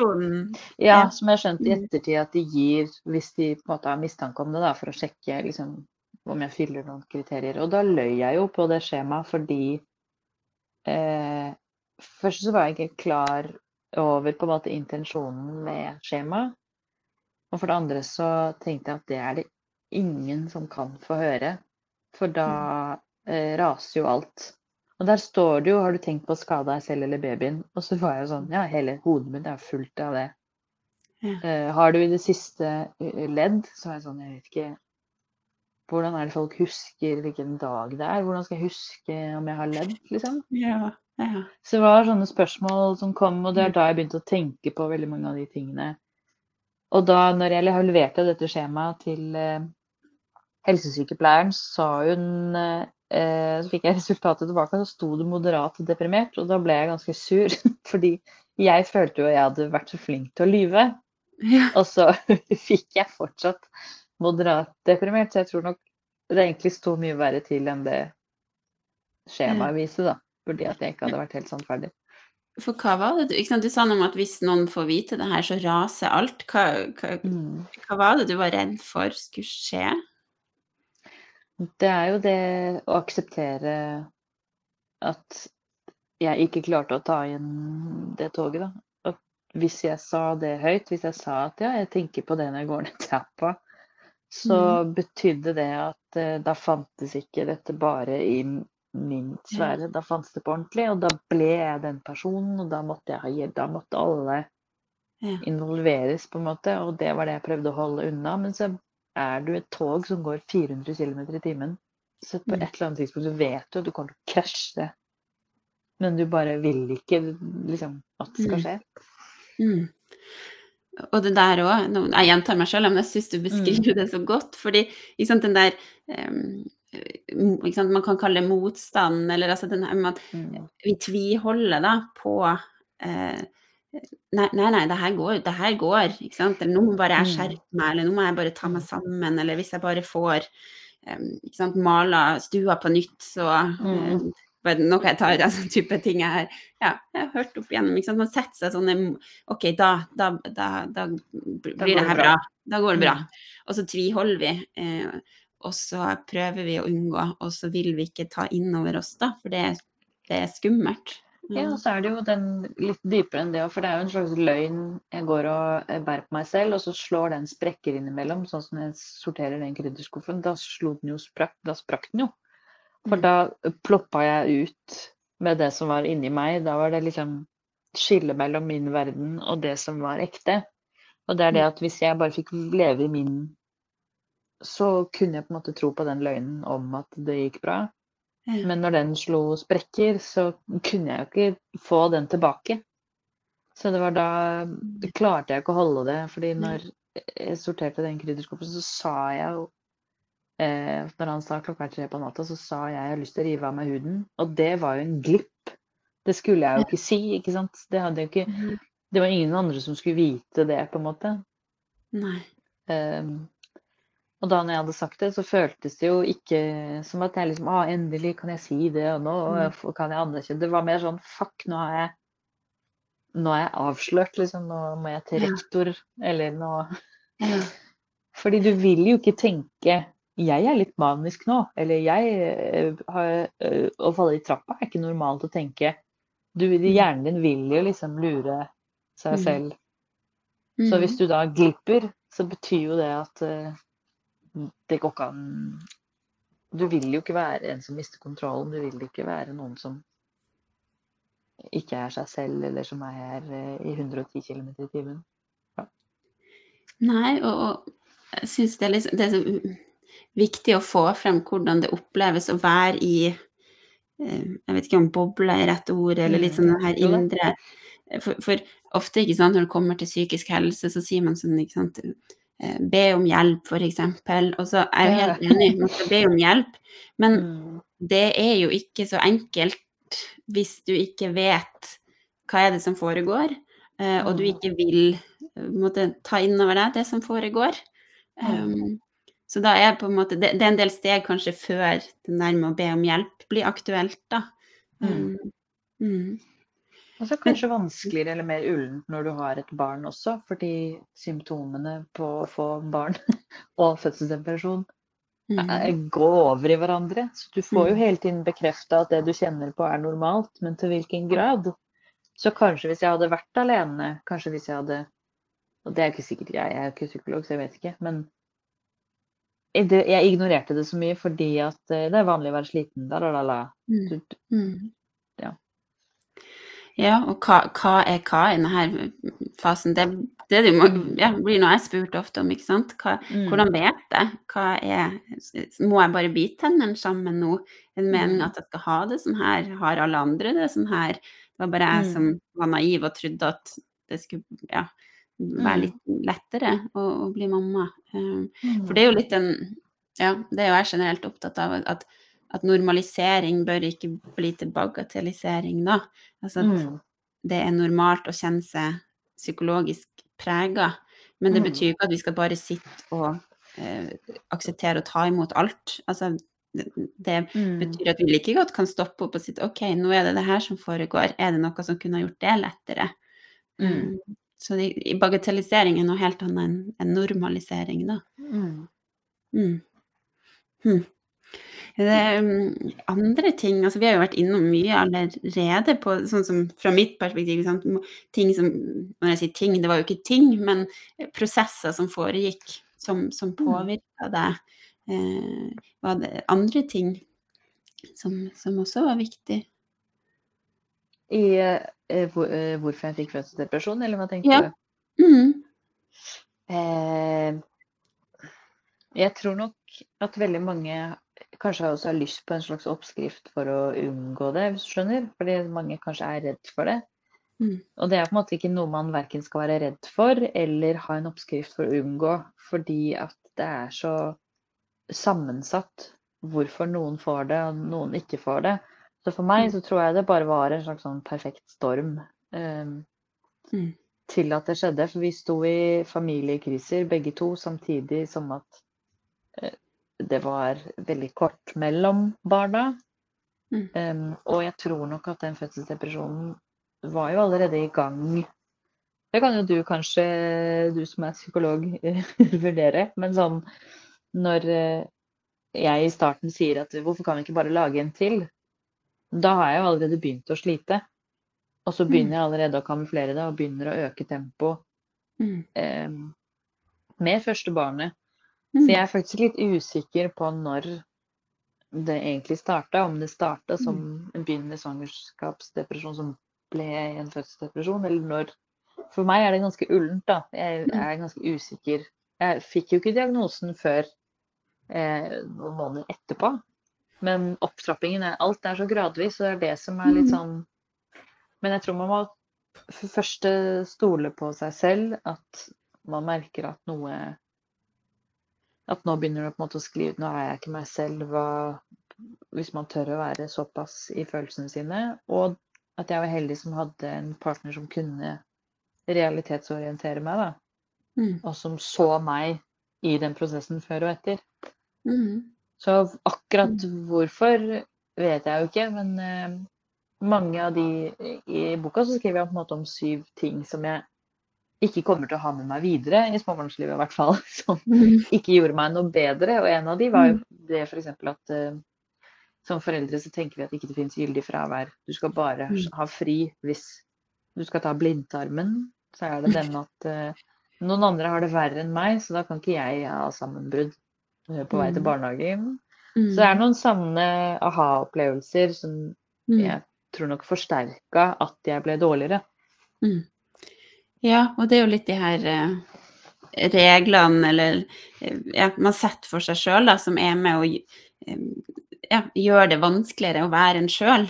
ja, ja. som jeg skjønte i Mm. ettertid at de gir hvis de på en måte har mistanke om det, da, for å sjekke liksom, om jeg fyller noen kriterier. Og da løy jeg jo på det skjemaet fordi eh, Først så var jeg ikke klar over på en måte intensjonen med skjemaet. Og for det andre så tenkte jeg at det er det ingen som kan få høre. For da eh, raser jo alt. Og der står det jo 'Har du tenkt på å skade deg selv eller babyen?' Og så var jeg jo sånn Ja, hele hodet mitt er fullt av det. Ja. Uh, har du i det siste eh, ledd? Så er jeg sånn Jeg vet ikke Hvordan er det folk husker hvilken dag det er? Hvordan skal jeg huske om jeg har ledd, liksom? Ja, ja. Så det var sånne spørsmål som kom, og det er da jeg begynte å tenke på veldig mange av de tingene. Og da når jeg le- leverte dette skjemaet til eh, helsesykepleieren, sa hun eh, Så fikk jeg resultatet tilbake, og så sto det moderat deprimert. Og da ble jeg ganske sur, fordi jeg følte jo jeg hadde vært så flink til å lyve. ja. Og så fikk jeg fortsatt moderat deprimert, så jeg tror nok det egentlig sto mye verre til enn det skjemaet viser, da. Fordi at jeg ikke hadde vært helt sannferdig. For hva var det du ikke sant? Du sa noe om at hvis noen får vite det her, så raser alt. Hva, hva, Mm. hva var det du var redd for skulle skje? Det er jo det å akseptere at jeg ikke klarte å ta igjen det toget, da. At hvis jeg sa det høyt, hvis jeg sa at ja, jeg tenker på det når jeg går ned trappa, så betydde det at uh, da fantes ikke dette bare i min sfære, da fantes det på ordentlig, og da ble jeg den personen, og da måtte jeg da måtte alle Ja. involveres, på en måte, og det var det jeg prøvde å holde unna. Men så er du et tog som går 400 km i timen, så på Mm. et eller annet tidspunkt så vet du at du kommer til å krasje. Men du bare vil ikke liksom at det skal Mm. skje. Mm. Og det der òg Jeg gjentar meg selv, men jeg syns du beskriver det så godt. Fordi sant, den der um, sant, Man kan kalle det motstand, eller altså den her med at Mm. vi tviholder da på uh, Nei, nei, nei, det her går, det her går. Ikke sant? Eller nå må bare jeg Mm. skjerpe meg, eller nå må jeg bare ta meg sammen, eller hvis jeg bare får um, ikke sant, mala stua på nytt, så Mm. Noe jeg tar av sånn type ting jeg har, ja, jeg har hørt opp igjennom. Ikke sant? Man setter seg sånn OK, da, da, da, da blir det her bra. bra. Da går det bra. Mm. Og så tviholder vi. Eh, og så prøver vi å unngå, og så vil vi ikke ta inn over oss, da, for det, det er skummelt. Ja, og så er det jo den litt dypere enn det òg, for det er jo en slags løgn jeg går og eh, bærer på meg selv, og så slår den sprekker innimellom, sånn som jeg sorterer den krydderskuffen. Da slo den jo sprakk, da sprakk den jo. For Mm. da ploppa jeg ut med det som var inni meg. Da var det liksom skille mellom min verden og det som var ekte. Og det er det at hvis jeg bare fikk leve i min så kunne jeg på en måte tro på den løgnen om at det gikk bra. Men når den slo sprekker, så kunne jeg jo ikke få den tilbake. Så det var da det klarte jeg ikke å holde det. fordi når jeg sorterte den krydderskuffen, så sa jeg jo eh, Når han sa klokka er tre på natta, så sa jeg jeg har lyst til å rive av meg huden. Og det var jo en glipp. Det skulle jeg jo ikke si, ikke sant. Det, ikke, Mhm. det var ingen andre som skulle vite det, på en måte. Nei. Eh, og da når jeg hadde sagt det, så føltes det jo ikke som at jeg liksom ah, endelig kan jeg si det, og nå og kan jeg anerkjenne Det var mer sånn fuck, nå har jeg nå er jeg avslørt, liksom. Nå må jeg til Ja. rektor, eller nå Ja. Fordi du vil jo ikke tenke jeg er litt manisk nå, eller jeg eh, har eh, Å falle i trappa er ikke normalt å tenke. Du, hjernen din vil jo liksom lure seg Mm. selv. Så hvis du da glipper, så betyr jo det at eh, det går ikke an Du vil jo ikke være en som mister kontrollen. Du vil ikke være noen som ikke er seg selv, eller som er her i 110 km i timen. Nei, og, og jeg syns det, liksom, det viktig å få frem hvordan det oppleves å være i eh, Jeg vet ikke om boble er rett ord, eller litt sånn det her indre for, for, ofte, ikke sant, når det kommer til psykisk helse, så sier man sånn, ikke sant eh, Be om hjelp, eksempel. Og så er jeg helt enig, man skal be om hjelp, men mm. det er jo ikke så enkelt hvis du ikke vet hva er det som foregår, eh, og du mm. ikke vil måtte ta innover deg det som foregår. Um, så da er på en måte det, det, er en del steg kanskje før det nærme å be om hjelp blir aktuelt, da. Mm. mm. Og så kanskje vanskeligere eller mer ullent når du har et barn også, fordi symptomene på å få barn og fødselsdepresjon mm. går over i hverandre. Så du får jo mm. hele tiden bekrefta at det du kjenner på er normalt, men til hvilken grad? Så kanskje hvis jeg hadde vært alene, kanskje hvis jeg hadde Og det er ikke sikkert jeg, er ikke psykolog, så jeg vet ikke, men jeg ignorerte det så mye fordi at eh, det er vanlig å være sliten. Da, da, da, da. mm. Ja. ja, og hva, hva, er hva i denne fasen? Det, det, det må, ja, blir noe jeg spurte ofte om. ikke sant? Hva, mm. Hvordan vet jeg? Hva er, må jeg bare bite tennene sammen nå? Er det meningen mm. at jeg skal ha det sånn her? Har alle andre det sånn her? Det var bare jeg som var naiv og trodde at det skulle ja, være mm. litt lettere å, å bli mamma. Um, for det er jo litt en Ja, det er jo jeg generelt opptatt av, at, at normalisering bør ikke bli til bagatellisering, da. Altså at mm. det er normalt å kjenne seg psykologisk prega. Men det betyr ikke at vi skal bare sitte og eh, akseptere og ta imot alt. Altså, det, det mm. betyr at vi like godt kan stoppe opp og si OK, nå er det det her som foregår. Er det noe som kunne gjort det lettere? Mm. Så de, bagatellisering er noe helt annet enn en normalisering, da. Mm. Mm. Hm. Det er andre ting altså Vi har jo vært innom mye allerede på sånn som fra mitt perspektiv sant? Ting som Når jeg sier ting, det var jo ikke ting, men prosesser som foregikk, som, som mm. påvirka deg. Eh, var det andre ting som, som også var viktig? I Eh, hvor, eh, hvorfor jeg fikk fødselsdepresjon, eller hva tenkte ja. du? Mm. Eh, jeg tror nok at veldig mange kanskje også har lyst på en slags oppskrift for å unngå det, hvis du skjønner. Fordi mange kanskje er redd for det. Mm. Og det er på en måte ikke noe man verken skal være redd for eller ha en oppskrift for å unngå, fordi at det er så sammensatt hvorfor noen får det og noen ikke får det. Så for meg mm. så tror jeg det bare var en slags sånn perfekt storm um, mm. til at det skjedde. For vi sto i familiekriser begge to samtidig som at uh, det var veldig kort mellom barna. Mm. Um, og jeg tror nok at den fødselsdepresjonen var jo allerede i gang. Det kan jo du kanskje, du som er psykolog, vurdere. Men sånn når uh, jeg i starten sier at hvorfor kan vi ikke bare lage en til? Da har jeg jo allerede begynt å slite. Og så begynner mm. jeg allerede å kamuflere det og begynner å øke tempoet mm. eh, med første barnet. Mm. Så jeg er faktisk litt usikker på når det egentlig starta. Om det starta som mm. en begynnende svangerskapsdepresjon som ble en fødselsdepresjon, eller når For meg er det ganske ullent, da. Jeg mm. er ganske usikker. Jeg fikk jo ikke diagnosen før eh, noen måneder etterpå. Men opptrappingen er Alt er så gradvis, og det er det som er litt mm. sånn Men jeg tror man må for det første stole på seg selv. At man merker at noe At nå begynner det på en måte å skli ut Nå er jeg ikke meg selv. Hva, hvis man tør å være såpass i følelsene sine. Og at jeg var heldig som hadde en partner som kunne realitetsorientere meg. da. Mm. Og som så meg i den prosessen før og etter. Mm. Så akkurat mm. hvorfor vet jeg jo ikke, men uh, mange av de I boka så skriver jeg på en måte om syv ting som jeg ikke kommer til å ha med meg videre i småbarnslivet, i hvert fall. Som mm. ikke gjorde meg noe bedre. Og en av de var jo mm. det f.eks. At uh, som foreldre så tenker vi at ikke det finnes gyldig fravær. Du skal bare ha fri hvis du skal ta blindtarmen. Så er det den at uh, noen andre har det verre enn meg, så da kan ikke jeg ha sammenbrudd. Eh, på vei til mm. barnehagen. Mm. Så det er noen sanne aha-opplevelser som mm. jeg tror nok forsterka at jeg ble dårligere. Mm. Ja, og det er jo litt de her eh, reglene, eller uh, ja, man setter for seg sjøl, som er med å ja, gjøre det vanskeligere å være en sjøl.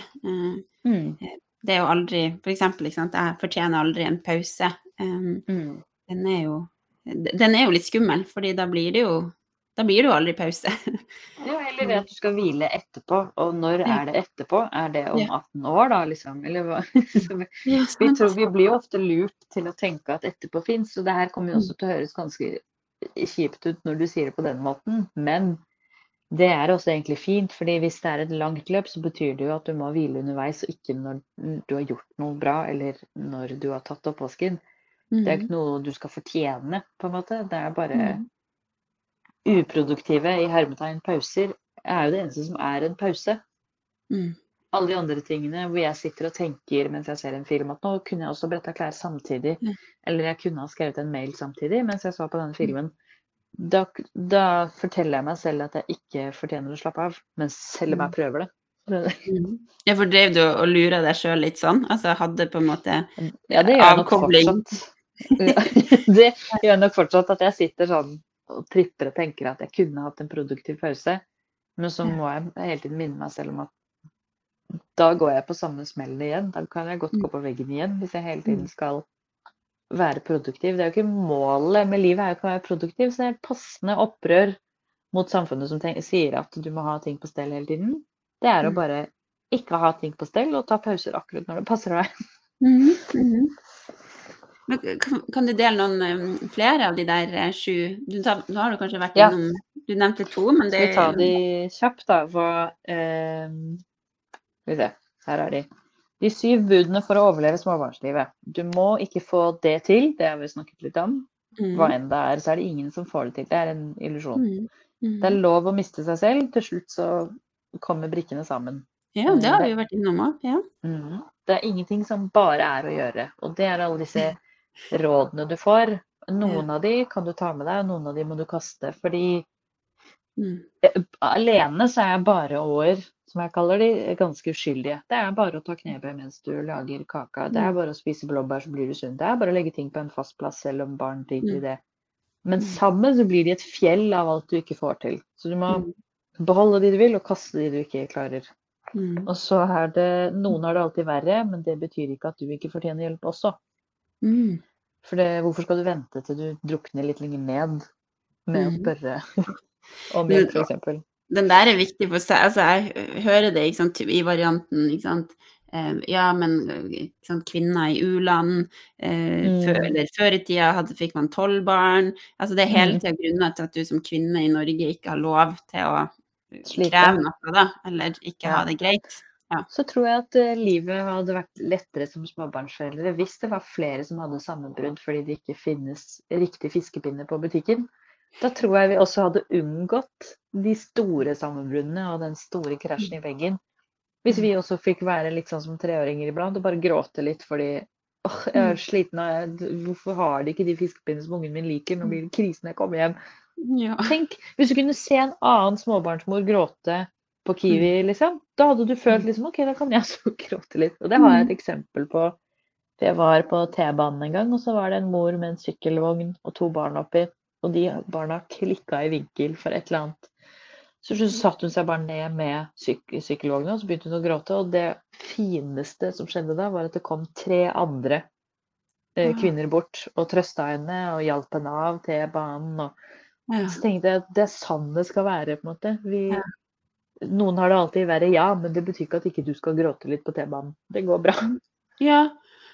det er jo aldri For sant, jeg fortjener aldri en pause. Um, Mm. den er jo Den er jo litt skummel, fordi da blir det jo Da blir det jo aldri pause. Ja, eller det at du skal hvile etterpå. Og når er det etterpå? Er det om 18 år, da, liksom? Eller hva? Vi- tror, vi blir jo ofte lurt til å tenke at etterpå fins, og det her kommer jo Mm. også til å høres ganske kjipt ut når du sier det på den måten, men det er også egentlig fint, fordi hvis det er et langt løp, så betyr det jo at du må hvile underveis, og ikke når du har gjort noe bra, eller når du har tatt oppvasken. Det er Mm. ikke noe du skal fortjene, på en måte. Det er bare Mm. Uproduktive, i hermetegn, pauser er jo det eneste som er en pause. Mm. Alle de andre tingene hvor jeg sitter og tenker mens jeg ser en film at nå kunne jeg også bretta klær samtidig. mm. Eller jeg kunne ha skrevet en mail samtidig mens jeg så på denne filmen. Da, da forteller jeg meg selv at jeg ikke fortjener å slappe av, men selv om jeg prøver det. Mm. Ja, for drev du og lura deg sjøl litt sånn? Altså hadde på en måte Ja, det gjør jeg nok Avkobling. fortsatt. Det gjør nok fortsatt at jeg sitter sånn og tripper og tenker at jeg kunne hatt en produktiv pause. Men så må jeg hele tiden minne meg selv om at da går jeg på samme smellen igjen. Da kan jeg godt Mm. gå på veggen igjen hvis jeg hele tiden skal være produktiv. Det er jo ikke målet med livet er jo ikke å være produktiv, så det er et passende opprør mot samfunnet som sier at du må ha ting på stell hele tiden. Det er å Mm. bare ikke ha ting på stell og ta pauser akkurat når det passer deg. Mm mhm. Men kan, du dele noen um, flere av de der eh, sju du, Nå har du kanskje vært Ja. innom Du nevnte to, men det Skal vi ta de kjapt, da? Hva ehm, Skal vi se. Her er de. De syv budene for å overleve småbarnslivet. Du må ikke få det til, det har vi snakket litt om. Mm, Hva enn det er, så er det ingen som får det til. Det er en illusjon. mm, mm. Det er lov å miste seg selv. Til slutt så kommer brikkene sammen. Ja, det har vi jo vært innom òg. Ja. Det er ingenting som bare er å gjøre. Og det er alle disse rådene du får. Noen av de kan du ta med deg, og noen av de må du kaste. Fordi Mm, alene så er bare år, som jeg kaller de, ganske uskyldige. Det er bare å ta knebøy mens du lager kaka. Det er Mm. bare å spise blåbær, så blir du sunn. Det er bare å legge ting på en fast plass, selv om barn driter i Mm. det. Men Mm. sammen så blir de et fjell av alt du ikke får til. Så du må beholde de du vil, og kaste de du ikke klarer. mm, Og så er det Noen har det alltid verre, men det betyr ikke at du ikke fortjener hjelp også. Mm. For det, hvorfor skal du vente til du drukner litt lenger ned med å Mm. spørre om hjelp, f.eks.? Den der er viktig for. Altså, jeg hører det sant, i varianten, ikke sant. Eh, ja, men sant, kvinner i u-land eh, Mm. før, Eller før i tida hadde, fikk man tolv barn. Altså, det er hele Mm. tida grunner til at du som kvinne i Norge ikke har lov til å Slite. kreve noe, da. Eller ikke Ja. ha det greit. Så tror jeg at eh, livet hadde vært lettere som småbarnsforeldre hvis det var flere som hadde sammenbrudd fordi det ikke finnes riktig fiskepinne på butikken. Da tror jeg vi også hadde unngått de store sammenbruddene og den store krasjen i veggen. Hvis vi også fikk være litt sånn som treåringer iblant og bare gråte litt fordi åh, jeg er sliten av Hvorfor har de ikke de fiskepinnene som ungen min liker? Nå blir det krise når jeg kommer hjem. Ja. Tenk, hvis du kunne se en annen småbarnsmor gråte på Kiwi, liksom. Da hadde du følt liksom OK, da kan jeg også gråte litt. Og det har jeg et eksempel på. Jeg var på T-banen en gang, og så var det en mor med en sykkelvogn og to barn oppi. Og de barna klikka i vinkel for et eller annet. Så så satte hun seg bare ned med syk sykkelvogna, og så begynte hun å gråte. Og det fineste som skjedde da, var at det kom tre andre eh, Ah. kvinner bort og trøsta henne og hjalp henne av T-banen. og Ja. så tenkte jeg at det er sånn det skal være. på en måte. Vi, Ja. Noen har det alltid verre, ja, men det betyr ikke at ikke du skal gråte litt på T-banen. Det går bra. Ja,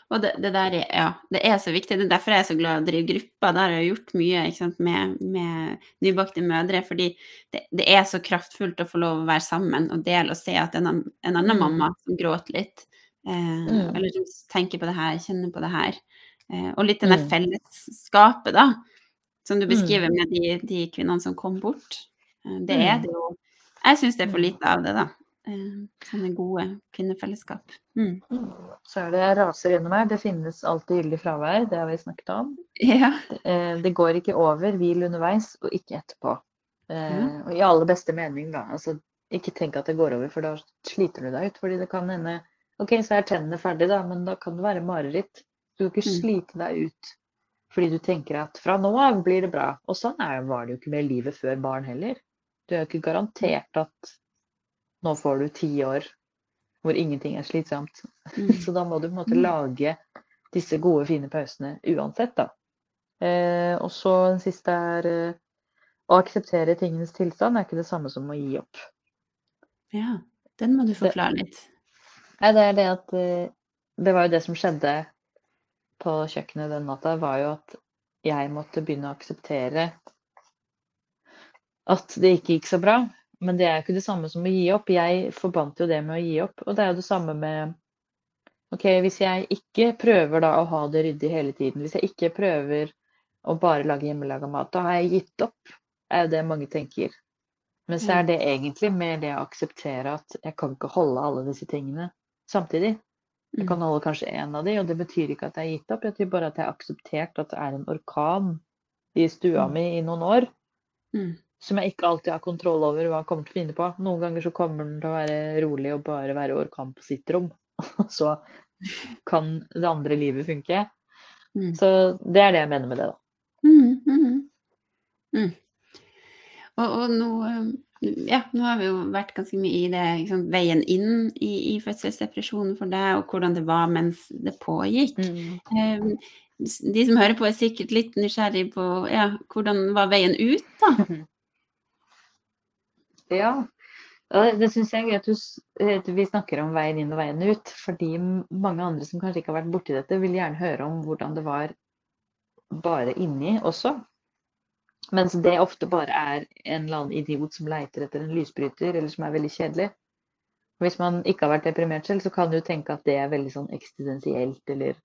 og det, det der er, ja, det er så viktig. Det er derfor jeg er så glad i å drive grupper. Der har jeg gjort mye sant, med, med nybakte mødre. Fordi det, det er så kraftfullt å få lov å være sammen og dele og se at en, en annen Mm. mamma som gråter litt, eh, Mm. eller som tenker på det her, kjenner på det her. Eh, og litt det der Mm. fellesskapet, da, som du Mm. beskriver med de, de kvinnene som kom bort. Eh, det er Mm. det jo Jeg syns det er for Mm. lite av det, da. Eh, sånne gode kvinnefellesskap. Mm. Mm. Så er det raser gjennom her. Det finnes alltid gyldig fravær, det har vi snakket om. Ja. Eh, Det går ikke over, hvil underveis, og ikke etterpå. Mm. Og i aller beste mening, da. Altså, ikke tenk at det går over, for da sliter du deg ut. Fordi det kan hende OK, så er tennene ferdig, da, men da kan det være mareritt. Du kan ikke Mm. slite deg ut fordi du tenker at fra nå av blir det bra. Og sånn var det jo ikke med livet før barn heller. Du er jo ikke garantert at nå får du ti år hvor ingenting er slitsomt. Mm. Så da må du på en måte Mm. lage disse gode, fine pausene uansett, da. Eh, og så den siste er eh, å akseptere tingenes tilstand er ikke det samme som å gi opp. Ja, den må du forklare litt. nei, det er det at eh, Det var jo det som skjedde på kjøkkenet den natta, var jo at jeg måtte begynne å akseptere at det ikke gikk så bra. Men det er jo ikke det samme som å gi opp. Jeg forbandt jo det med å gi opp. Og det er jo det samme med OK, hvis jeg ikke prøver da å ha det ryddig hele tiden, hvis jeg ikke prøver å bare lage hjemmelaga mat, da har jeg gitt opp, er jo det mange tenker. Men så er det egentlig mer det å akseptere at jeg kan ikke holde alle disse tingene samtidig. Jeg Mm. kan holde kanskje én av de, og det betyr ikke at jeg har gitt opp. Jeg tror bare at jeg har akseptert at det er en orkan i stua Mm. mi i noen år Mm. Som jeg ikke alltid har kontroll over hva jeg kommer til å finne på. Noen ganger så kommer den til å være rolig og bare være orkan på sitt rom. Og så kan det andre livet funke. Mm. Så det er det jeg mener med det, da. Mm, mm, mm. Og, og nå, eh, ja, nå har vi jo vært ganske mye i det, liksom, veien inn i, i fødselsdepresjonen for deg, og hvordan det var mens det pågikk. Mm. Eh, De som hører på er sikkert litt nysgjerrig på ja, hvordan var veien ut, da? Ja, det, syns jeg er gøy at at vi snakker om veien inn og veien ut. Fordi mange andre som kanskje ikke har vært borti dette, vil gjerne høre om hvordan det var bare inni også. Mens det ofte bare er en eller annen idiot som leiter etter en lysbryter, eller som er veldig kjedelig. Hvis man ikke har vært deprimert selv, så kan du tenke at det er veldig sånn eksistensielt, eller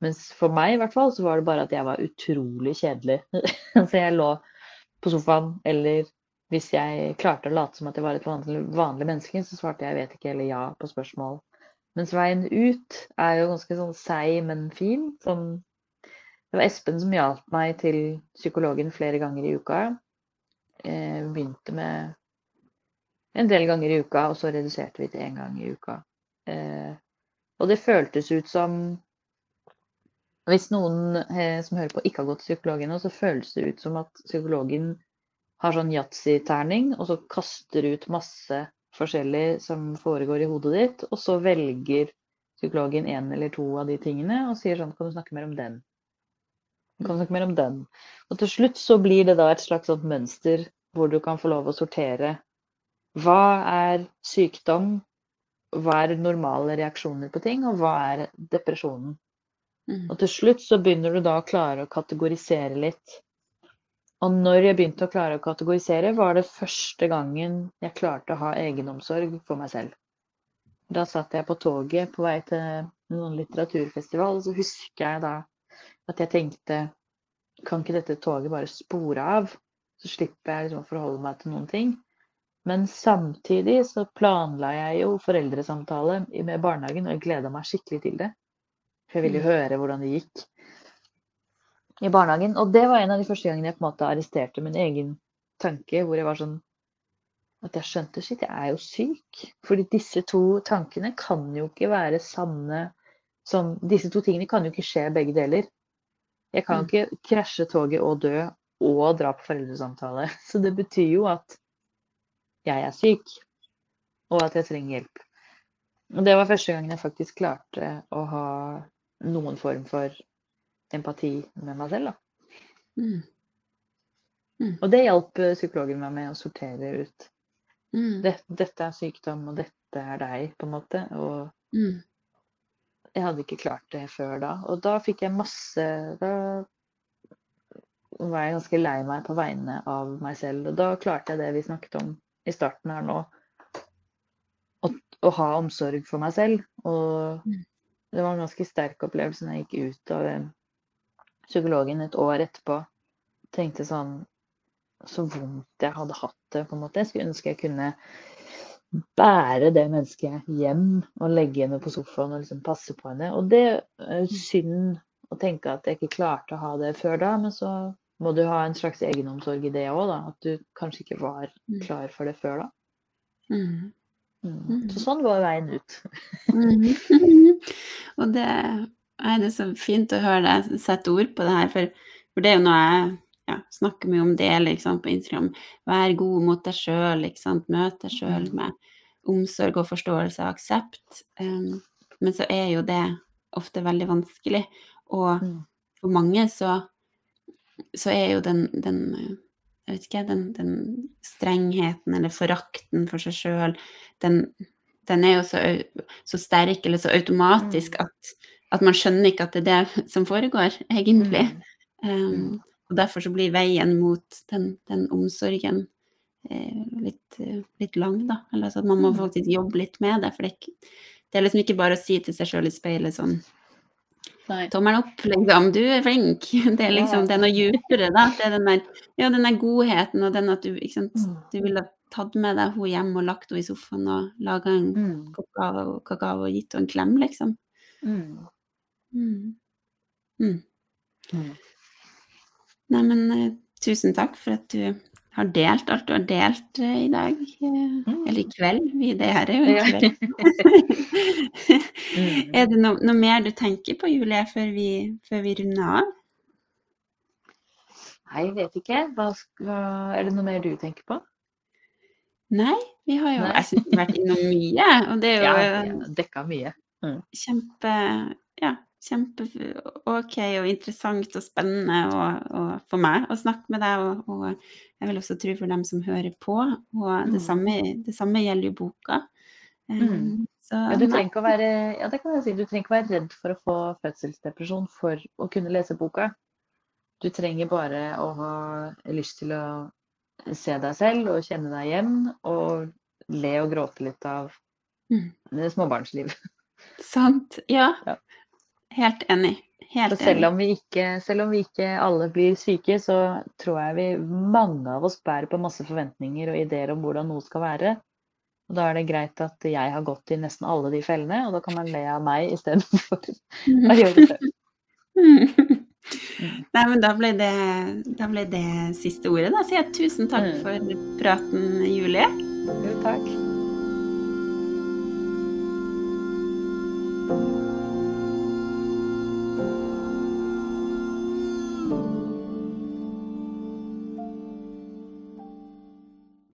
Mens for meg i hvert fall, så var det bare at jeg var utrolig kjedelig. så jeg lå på sofaen, eller hvis jeg klarte å late som at jeg var et vanlig, vanlig menneske, så svarte jeg vet ikke eller ja på spørsmål. Mens veien ut er jo ganske sånn seig, men fin. Sånn det var Espen som hjalp meg til psykologen flere ganger i uka. Eh, begynte med en del ganger i uka, og så reduserte vi til én gang i uka. Eh, og det føltes ut som Hvis noen eh, som hører på ikke har gått til psykologen så føles det ut som at psykologen har sånn yatzy-terning, og så kaster ut masse forskjellig som foregår i hodet ditt, og så velger psykologen en eller to av de tingene og sier sånn Kan du snakke mer om den? Kan du snakke mer om den? Og til slutt så blir det da et slags sånt mønster hvor du kan få lov å sortere. Hva er sykdom? Hva er normale reaksjoner på ting? Og hva er depresjonen? Mm. Og til slutt så begynner du da å klare å kategorisere litt. Og når jeg begynte å klare å kategorisere, var det første gangen jeg klarte å ha egenomsorg for meg selv. Da satt jeg på toget på vei til noen litteraturfestival, og så husker jeg da at jeg tenkte Kan ikke dette toget bare spore av? Så slipper jeg liksom å forholde meg til noen ting. Men samtidig så planla jeg jo foreldresamtale med barnehagen, og jeg gleda meg skikkelig til det. For jeg ville jo høre hvordan det gikk i barnehagen. Og det var en av de første gangene jeg på en måte arresterte min egen tanke, hvor jeg var sånn At jeg skjønte shit, jeg er jo syk. Fordi disse to tankene kan jo ikke være sanne som Disse to tingene kan jo ikke skje begge deler. Jeg kan jo Mm. ikke krasje toget og dø og dra på foreldresamtale. Så det betyr jo at jeg er syk, og at jeg trenger hjelp. Og det var første gangen jeg faktisk klarte å ha noen form for empati med meg selv. Da. Mm. Mm. Og det hjalp eh, psykologen meg med å sortere ut. Mm. Det, dette er sykdom, og dette er deg, på en måte. Og Mm. jeg hadde ikke klart det før da. Og da fikk jeg masse Da var jeg ganske lei meg på vegne av meg selv. Og da klarte jeg det vi snakket om i starten her nå. Å, å ha omsorg for meg selv. Og Mm. det var en ganske sterk opplevelse når jeg gikk ut av den psykologen et år etterpå. Tenkte sånn Så vondt jeg hadde hatt det, på en måte. Jeg skulle ønske jeg kunne bære det mennesket hjem og legge henne på sofaen og liksom passe på henne. Og det er synd å tenke at jeg ikke klarte å ha det før da, men så må du ha en slags egenomsorg i det òg, da. At du kanskje ikke var Mm. klar for det før da. Mm. Mm. Mm. Så sånn var veien ut. mm. Og det er det så fint å høre deg sette ord på det her, for, for det er jo noe jeg ja, snakker mye om det sant, på Instagram. Vær god mot deg sjøl, møt deg sjøl Mm. med omsorg og forståelse og aksept. Um, men så er jo det ofte veldig vanskelig. Og Mm. for mange så, så er jo den, den jeg vet ikke, den, den strengheten eller forakten for seg sjøl, den, den er jo så, så sterk eller så automatisk Mm. at, at man skjønner ikke at det er det som foregår, egentlig. Um, og derfor så blir veien mot den, den omsorgen eh, litt, litt lang, da. Eller altså at man må Mm. faktisk jobbe litt med det. For det, er ikke- det er liksom ikke bare å si til seg sjøl i speilet sånn Nei. Tommelen opp, liksom. Du er flink. Det er liksom det er noe djupere, da. Det er den der, ja, den der godheten og den at du, ikke sant, du ville tatt med deg henne hjem og lagt henne i sofaen og laga en Mm. kakao, kakao og gitt henne en klem, liksom. Mm. Mm. Mm. Mm. Nei, men eh, tusen takk for at du har delt alt du har delt eh, i dag. eh, Mm. Eller i kveld. Vi, det her er jo en kveld. Mm. er det no, noe mer du tenker på, Julie, før vi, før vi runder av? Nei, jeg vet ikke. Hva, hva, er det noe mer du tenker på? Nei, vi har jo Nei. Jeg syns vi har vært innom mye, og det er jo Ja, dekka mye. kjempe Ja, kjempe OK og interessant og spennende og, og for meg å snakke med deg, og, og jeg vil også tro for dem som hører på. Og det, Mm. samme, det samme gjelder jo boka. Eh, Mm. Så Ja, du trenger ikke å være, ja, det kan jeg si. Du trenger ikke være redd for å få fødselsdepresjon for å kunne lese boka. Du trenger bare å ha lyst til å se deg selv og kjenne deg igjen, og le og gråte litt av Mm. det småbarnsliv. Sant. Ja. Ja. Helt enig. Helt så selv om, ikke, selv om, vi ikke, alle blir syke, så tror jeg vi mange av oss bærer på masse forventninger og ideer om hvordan noe skal være. Og da er det greit at jeg har gått i nesten alle de fellene, og da kan man le av meg istedenfor å gjøre det. Nei, men da ble, det, da ble det siste ordet, da. Sier jeg tusen takk mm. for praten, Julie. Jo, takk.